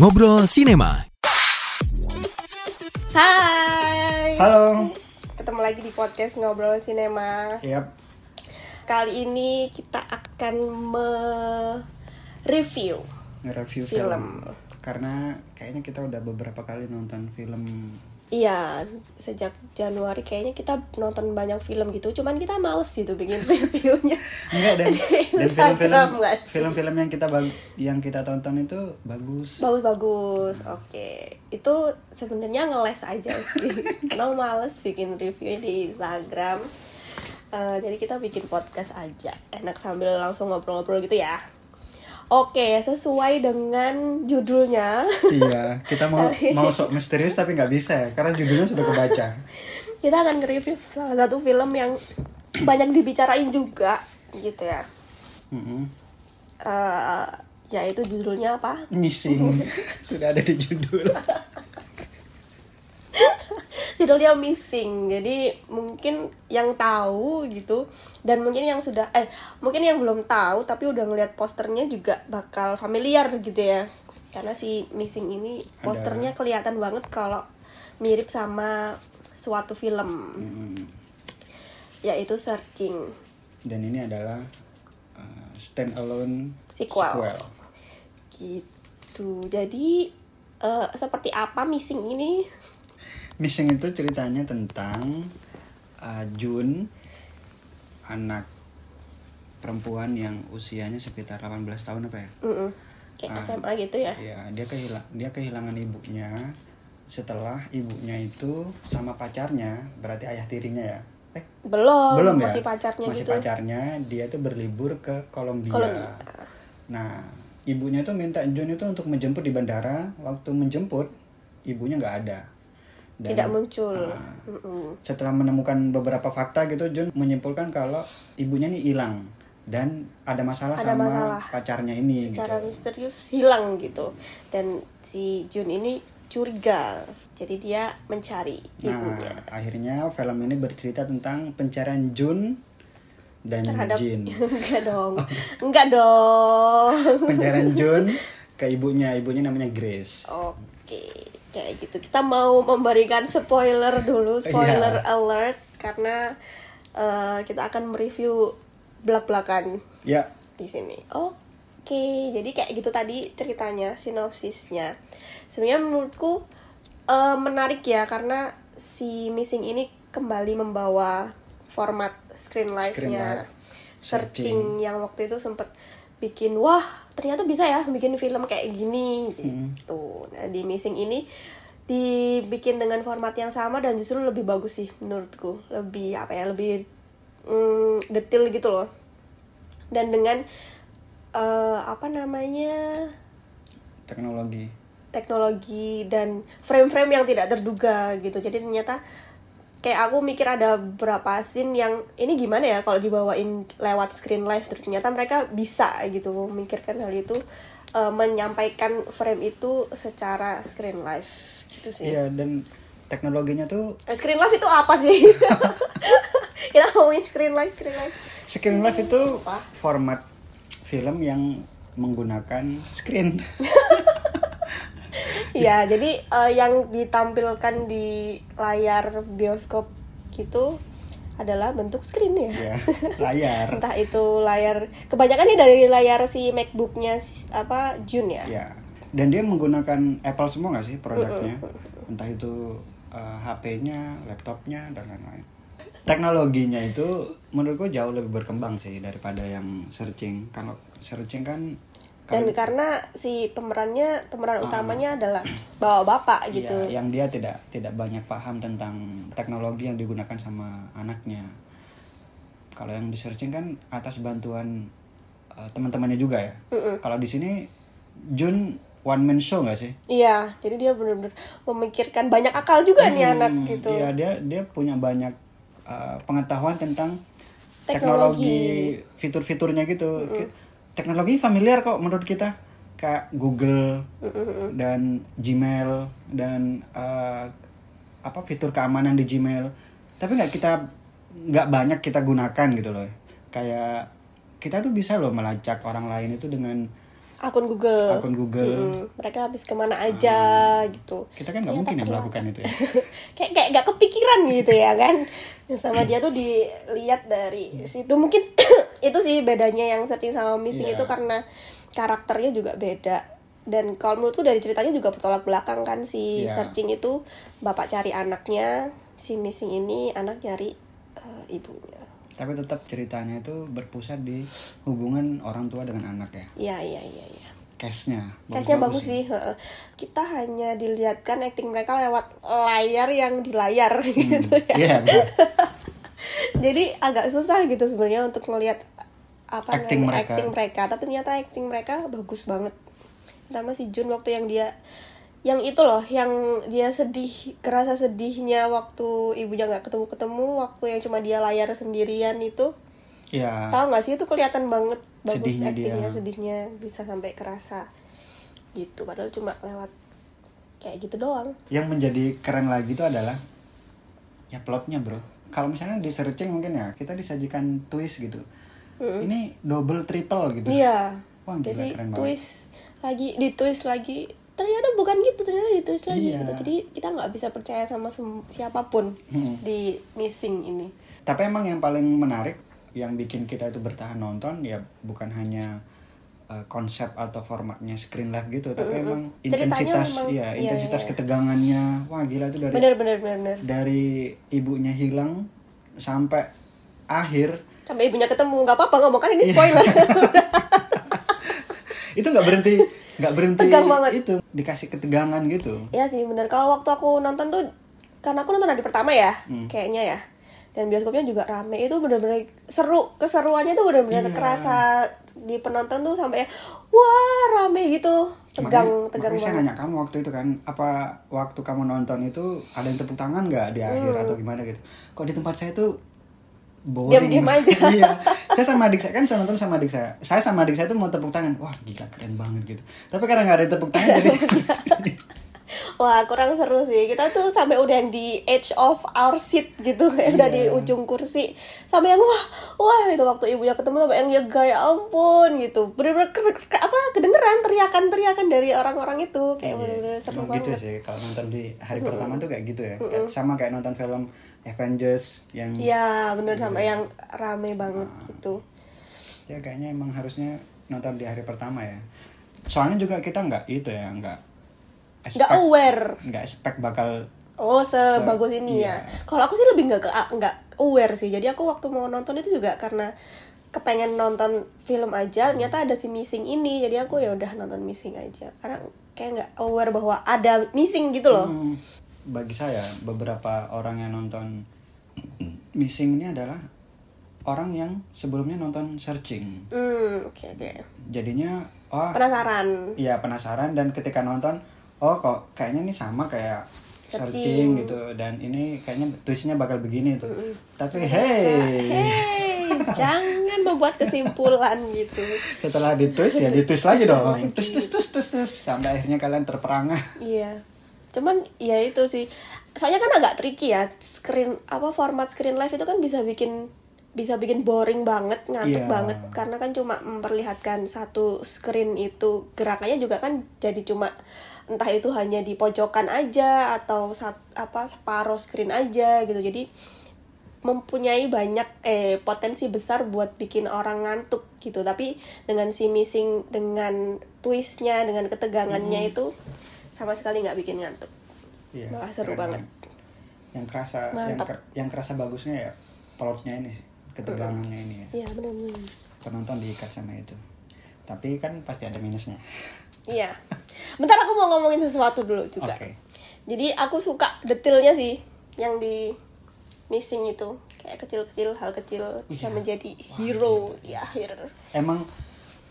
Ngobrol Sinema. Hai. Halo. Ketemu lagi di podcast Ngobrol Sinema. Yap. Kali ini kita akan me-review Nge-review Film. film. Karena kayaknya kita udah beberapa kali nonton film. Iya, sejak Januari kayaknya kita nonton banyak film gitu. Cuman kita males gitu bikin reviewnya. Enggak dan dan Instagram film-film film-film yang kita yang kita tonton itu bagus. Bagus-bagus. Oke. Itu sebenarnya ngeles aja sih. Karena males bikin review di Instagram. Eh, jadi kita bikin podcast aja. Enak sambil langsung ngobrol-ngobrol gitu ya. Oke, sesuai dengan judulnya. iya, kita mau mau sok misterius tapi nggak bisa ya karena judulnya sudah kebaca. kita akan nge-review salah satu film yang banyak dibicarain juga gitu ya. Mm-mm. Eh, yaitu judulnya apa? Missing sudah ada di judul. Judulnya missing. Jadi mungkin yang tahu gitu dan mungkin yang sudah eh mungkin yang belum tahu tapi udah ngeliat posternya juga bakal familiar gitu ya. Karena si missing ini Ada. posternya kelihatan banget kalau mirip sama suatu film. Mm-mm. yaitu searching. Dan ini adalah uh, stand alone Sequel. gitu. Jadi eh, seperti apa missing ini Missing itu ceritanya tentang uh, Jun, anak perempuan yang usianya sekitar 18 tahun apa ya? Mm-mm. kayak Ah. SMA gitu ya Ya, dia kehilang dia kehilangan ibunya setelah ibunya itu sama pacarnya, berarti ayah tirinya ya. Eh, belum, belum ya? masih pacarnya Masih gitu pacarnya, dia itu berlibur ke Kolombia. Kolombia. Nah, ibunya itu minta Jun itu untuk menjemput di bandara. Waktu menjemput, ibunya nggak ada. Dan- tidak muncul. Mm-mm. setelah menemukan beberapa fakta gitu Jun menyimpulkan kalau ibunya ini hilang dan ada masalah Ada sama masalah. pacarnya ini secara gitu. misterius hilang gitu dan si Jun ini curiga jadi dia mencari Nah, ibunya akhirnya film ini bercerita tentang pencarian Jun dan terhadap Jin. enggak dong enggak dong pencarian Jun ke ibunya, ibunya namanya Grace. oke kayak gitu kita mau memberikan spoiler dulu spoiler Iya. alert karena eh, kita akan mereview belak-belakan Ya, di sini. Oke, jadi kayak gitu tadi ceritanya, sinopsisnya. Sebenarnya menurutku eh, menarik ya karena si Missing ini kembali membawa format screen live-nya live, searching yang waktu itu sempet bikin wah ternyata bisa ya bikin film kayak gini gitu. Nah di Missing ini dibikin dengan format yang sama dan justru lebih bagus sih menurutku. Lebih apa ya lebih mm, detail gitu loh. Dan dengan eh, apa namanya? Teknologi. teknologi dan frame-frame yang tidak terduga gitu. Jadi ternyata kayak aku mikir ada beberapa scene yang ini gimana ya kalau dibawain lewat screen live ternyata mereka bisa gitu memikirkan hal itu eh, menyampaikan frame itu secara screen live gitu sih Iya, dan teknologinya tuh Eh, screen live itu apa sih kita ngomongin screen live screen live screen live itu Apa? format film yang menggunakan screen. Iya, jadi eh, yang ditampilkan di layar bioskop gitu adalah bentuk screen ya. ya, layar. Entah itu layar kebanyakan dari layar si MacBooknya apa Jun ya. Ya. Dan dia menggunakan Apple semua nggak sih produknya? Entah itu uh, HP-nya, laptopnya dan lain-lain. Teknologinya itu menurutku jauh lebih berkembang sih daripada yang searching. Kalau searching kan Dan karena si pemerannya pemeran utamanya adalah bawa bapak gitu. Iya, yang dia tidak tidak banyak paham tentang teknologi yang digunakan sama anaknya. Kalau yang di searching kan atas bantuan uh, teman-temannya juga ya. Kalau di sini Jun one man show nggak sih? Iya, jadi dia benar-benar memikirkan banyak akal juga nih Hmm, anak gitu. Iya dia dia punya banyak uh, pengetahuan tentang Teknologi. teknologi, fitur-fiturnya gitu. Ki- Teknologi familiar kok menurut kita kayak Google dan Gmail dan uh, apa fitur keamanan di Gmail. Tapi nggak kita nggak banyak kita gunakan gitu loh. Kayak kita tuh bisa loh melacak orang lain itu dengan akun Google. akun Google. Mm, mereka habis ke mana aja gitu. Kita kan nggak Ternyata mungkin ya melakukan itu ya. kayak kayak gak kepikiran gitu ya kan sama dia tuh dilihat dari situ mungkin itu sih bedanya yang searching sama missing Iya. itu karena karakternya juga beda dan kalau menurutku dari ceritanya juga bertolak belakang kan si Iya. searching itu bapak cari anaknya si missing ini anak nyari eh, ibunya Tapi tetap ceritanya itu berpusat di hubungan orang tua dengan anak ya. iya iya iya iya Case-nya. Cashnya bagus sih. heeh. Kita hanya dilihatkan acting mereka lewat layar yang di layar gitu ya. Iya, betul. jadi agak susah gitu sebenarnya untuk ngelihat apa Acting namanya, mereka. acting mereka tapi ternyata acting mereka bagus banget pertama si Jun waktu yang dia yang itu loh yang dia sedih kerasa sedihnya waktu ibunya nggak ketemu ketemu waktu yang cuma dia layar sendirian itu Iya. tahu nggak sih itu kelihatan banget bagus Sedihnya actingnya dia. sedihnya bisa sampai kerasa gitu padahal cuma lewat kayak gitu doang Yang menjadi keren lagi itu adalah ya plotnya, Bro. Kalau misalnya di searching mungkin ya, kita disajikan twist gitu. Ini double triple gitu. iya Wah, gila, jadi keren banget. twist lagi di twist lagi ternyata bukan gitu ternyata di twist lagi Iya. gitu jadi kita nggak bisa percaya sama siapa pun Hmm. di missing ini Tapi emang yang paling menarik yang bikin kita itu bertahan nonton ya bukan hanya uh, konsep atau formatnya screen live gitu, tapi emang Ceritanya intensitas memang- ya, iya, intensitas iya. ketegangannya. Wah, gila itu dari bener bener bener bener dari ibunya hilang sampai akhir sampai ibunya ketemu nggak apa-apa ngomong kan ini Iya. spoiler itu nggak berhenti nggak berhenti Tegang banget. itu dikasih ketegangan gitu Iya sih bener kalau waktu aku nonton tuh karena aku nonton hari pertama ya Hmm. kayaknya ya dan bioskopnya juga rame. Itu bener-bener seru. Keseruannya tuh bener-bener Iya. kerasa di penonton tuh sampai wah rame gitu. Tegang Makanya- tegang makanya saya banget. nanya kamu waktu itu kan apa waktu kamu nonton itu ada yang tepuk tangan nggak di akhir Hmm. atau gimana gitu. Kok di tempat saya tuh boring Diam-diam aja. iya. Saya sama adik saya kan saya nonton sama adik saya. Saya sama adik saya tuh mau tepuk tangan. Wah gila keren banget gitu. Tapi karena nggak ada yang tepuk tangan jadi Wah kurang seru sih. Kita tuh sampai udah yang di edge of our seat gitu. Kayak Udah di Iya. ujung kursi. Sampai yang wah Wah itu waktu ibunya ketemu sampai yang ya gaya ampun gitu. Bener-bener ke- ke- apa kedengeran teriakan-teriakan dari orang-orang itu. Kayak bener-bener seru Emang gitu banget. sih. Kalau nonton di hari pertama tuh kayak gitu ya. Kayak- sama kayak nonton film Avengers yang Iya bener sampai yang rame banget Ah. gitu. Ya kayaknya emang harusnya nonton di hari pertama ya. Soalnya juga kita nggak itu ya nggak Nggak aware nggak expect bakal Oh sebagus ini iya. ya. Kalau aku sih lebih nggak nggak aware sih. Jadi aku waktu mau nonton itu juga karena kepengen nonton film aja. Ternyata ada si missing ini. Jadi aku ya udah nonton missing aja. Karena kayak nggak aware bahwa ada missing gitu loh. Hmm, bagi saya beberapa orang yang nonton missing ini adalah orang yang sebelumnya nonton searching Hmm oke oke. jadinya oh Penasaran. iya penasaran dan ketika nonton oh kok kayaknya ini sama kayak Searching. searching gitu dan ini kayaknya twistnya bakal begini tuh tapi hey Hey jangan membuat kesimpulan gitu. setelah ditwist ya ditwist lagi dong twist twist twist twist twist sampai akhirnya kalian terperangah Iya. Cuman ya itu sih. Soalnya kan agak tricky ya. Screen apa format screen live itu kan bisa bikin bisa bikin boring banget, ngantuk Iya. banget karena kan cuma memperlihatkan satu screen itu gerakannya juga kan jadi cuma entah itu hanya di pojokan aja atau sat, apa separuh screen aja gitu. Jadi mempunyai banyak eh potensi besar buat bikin orang ngantuk gitu. Tapi dengan si missing dengan twistnya, dengan ketegangannya itu sama sekali nggak bikin ngantuk. Iya, Malah seru banget. yang kerasa yang, Mantap. ker- yang kerasa bagusnya ya plotnya ini sih ketegangannya ini ya Iya benar-benar. penonton diikat sama itu tapi kan pasti ada minusnya Iya. Bentar aku mau ngomongin sesuatu dulu juga. oke Jadi aku suka detailnya sih yang di missing itu kayak kecil-kecil hal kecil bisa Iya. menjadi hero di akhir. emang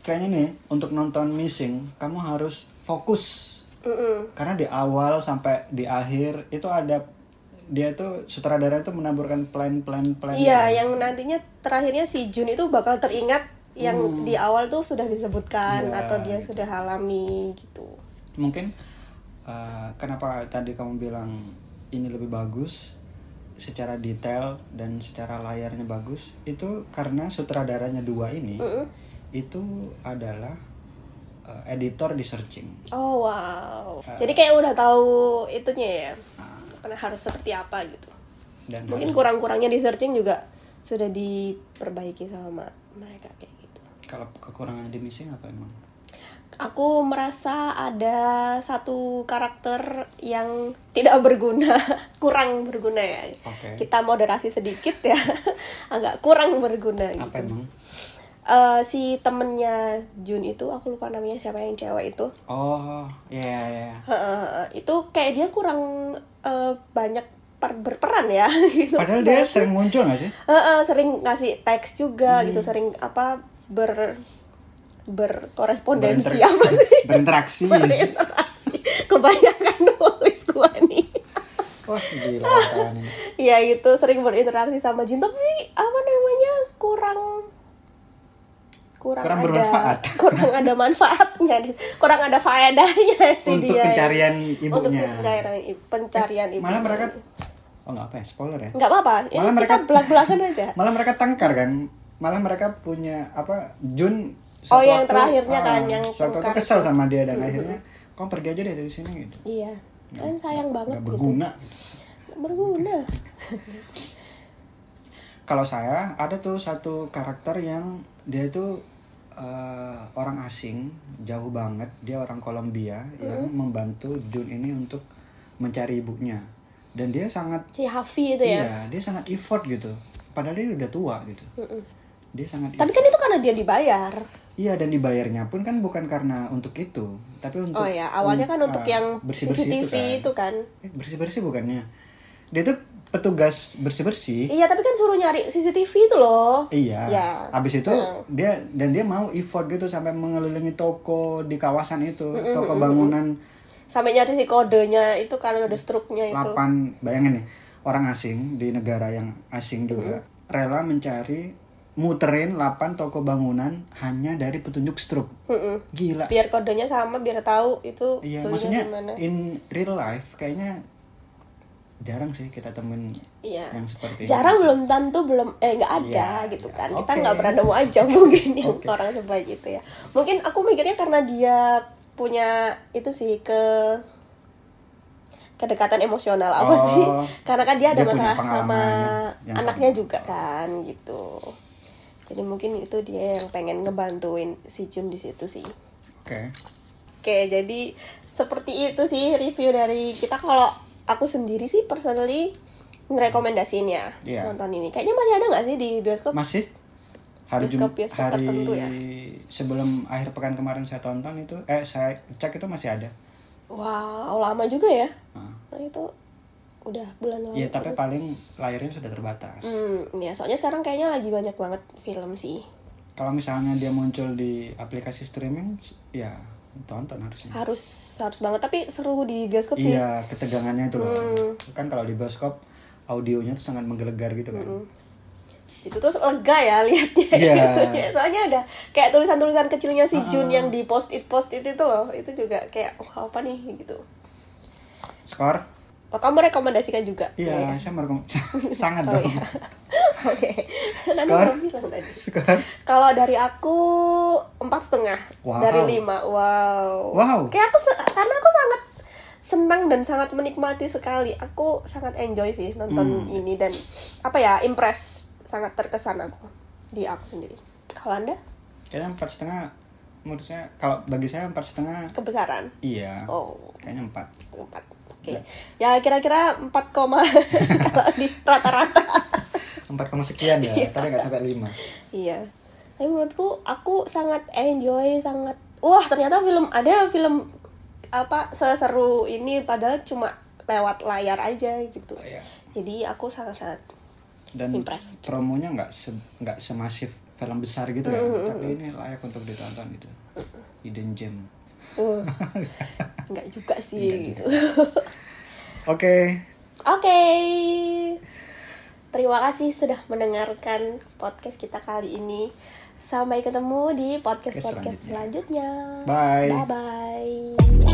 kayaknya nih untuk nonton missing kamu harus fokus Mm-mm. karena di awal sampai di akhir itu ada dia tuh sutradara itu menaburkan plan-plan plan Iya, yang nantinya terakhirnya si Jun itu bakal teringat yang Hmm. di awal tuh sudah disebutkan Iya, atau dia sudah alami gitu. mungkin uh, kenapa tadi kamu bilang ini lebih bagus secara detail dan secara layarnya bagus itu karena sutradaranya dua ini Mm-mm. itu adalah uh, editor di searching. Oh wow. Jadi kayak udah tahu itunya ya. Karena harus seperti apa gitu. dan Mungkin kurang-kurangnya di searching juga sudah diperbaiki sama mereka kayak. Kalau kekurangan di missing apa emang? Aku merasa ada satu karakter yang tidak berguna, kurang berguna ya. Oke. Kita moderasi sedikit ya, agak kurang berguna gitu. Apa emang? Eh, si temennya Jun itu, aku lupa namanya siapa yang cewek itu. Oh, ya ya. Heeh, itu kayak dia kurang eh, banyak per- berperan ya. gitu. Padahal dia sering muncul gak sih? Heeh, sering ngasih teks juga Hmm. gitu, sering apa ber berkorespondensi Berinter- apa sih? Berinteraksi. Berinteraksi. Kebanyakan nulis gua nih. Wah, gila. Iya gitu, sering berinteraksi sama Jin tapi apa namanya kurang kurang, Kurang ada bermanfaat. kurang ada manfaatnya kurang ada faedahnya si Untuk dia pencarian untuk ibunya. pencarian pencarian ibunya Malah mereka Oh, nggak apa ya? Spoiler ya? nggak apa-apa ya, Malah mereka- belak-belakan aja Malah mereka tangkar kan? Malah mereka punya apa? Jun Oh, yang waktu, terakhirnya ah, kan, yang suatu waktu kesel sama dia dan akhirnya kamu pergi aja deh dari sini gitu. iya kan sayang banget Nggak gitu berguna. Nggak berguna Kalau saya ada tuh satu karakter yang dia itu eh, orang asing, jauh banget. Dia orang Kolombia yang membantu Jun ini untuk mencari ibunya. Dan dia sangat si Hafi itu ya iya, dia sangat effort gitu. Padahal dia udah tua gitu. Mm-mm. Dia sangat tapi kan itu karena dia dibayar Iya dan dibayarnya pun kan bukan karena untuk itu, tapi untuk oh ya awalnya kan untuk ah, yang bersih-bersih CCTV itu itu kan. kan Eh, bersih-bersih bukannya? Dia tuh petugas bersih-bersih. iya tapi kan suruh nyari CCTV itu loh Iya. Ya. Habis itu Heeh. dia dan dia mau effort gitu sampai mengelilingi toko di kawasan itu, toko bangunan sampai nyari si kodenya itu kan ada struknya itu 8 bayangin nih, orang asing di negara yang asing juga rela mencari muterin 8 toko bangunan hanya dari petunjuk struk. Mm-mm. Gila. biar kodenya sama biar tahu itu Iya, maksudnya di mana in real life kayaknya jarang sih kita temuin iya yang seperti jarang belum tentu belum eh nggak ada Iya, gitu iya. kan kita Oke. nggak pernah nemu aja mungkin yang Oke. orang sebaik itu ya mungkin aku mikirnya karena dia punya itu sih ke kedekatan emosional apa Oh, sih karena kan dia ada dia masalah sama anaknya sama. juga kan gitu jadi mungkin itu dia yang pengen ngebantuin si Jun di situ sih Oke. Oke, jadi seperti itu sih review dari kita. Kalau aku sendiri sih personally ngerekomendasiin ya Iya. nonton ini. Kayaknya masih ada nggak sih di bioskop? Masih hari Jum Bioskop-bioskop hari tertentu ya? sebelum akhir pekan kemarin saya tonton itu eh saya cek itu masih ada. Wow, lama juga ya. Nah, Nah, itu udah bulan lalu. Iya, tapi paling layarnya sudah terbatas. Hmm, ya soalnya sekarang kayaknya lagi banyak banget film sih. Kalau misalnya dia muncul di aplikasi streaming ya tonton harusnya. Harus harus banget tapi seru di bioskop sih. Iya, ketegangannya itu loh. Hmm. Kan kalau di bioskop audionya tuh sangat menggelegar gitu kan. Hmm. Itu tuh lega ya liatnya Iya. gitu. Soalnya ada kayak tulisan-tulisan kecilnya si Jun Ah. yang di post it post it itu loh. Itu juga kayak wah apa nih gitu. Skor? Oh, kamu rekomendasikan juga? Iya, saya merekom sangat Oh dong. iya. Oke. Skor? bilang tadi. Skor. Kalau dari aku empat setengah Wow. dari lima. Wow. Wow. Kayak aku karena aku sangat senang dan sangat menikmati sekali. Aku sangat enjoy sih nonton Hmm. ini dan apa ya impress sangat terkesan aku di aku sendiri. Kalau anda Kayaknya empat setengah. Menurut saya, kalau bagi saya empat setengah, kebesaran? iya. Oh Kayaknya empat. empat. Oke. Ya kira-kira empat koma kalau di rata-rata. Empat koma sekian ya, tapi nggak sampai lima. Iya. Tapi menurutku aku sangat enjoy, sangat wah ternyata film ada film apa seseru ini padahal cuma lewat layar aja gitu. Iya. Jadi aku sangat-sangat Dan Impressed. promonya nggak se nggak semasif film besar gitu ya, Mm-hmm. tapi ini layak untuk ditonton gitu. Hidden gem. uh, enggak juga sih gitu. Oke, Oke. Terima kasih sudah mendengarkan podcast kita kali ini. Sampai ketemu di podcast-podcast Selanjutnya. selanjutnya. Bye. Bye bye.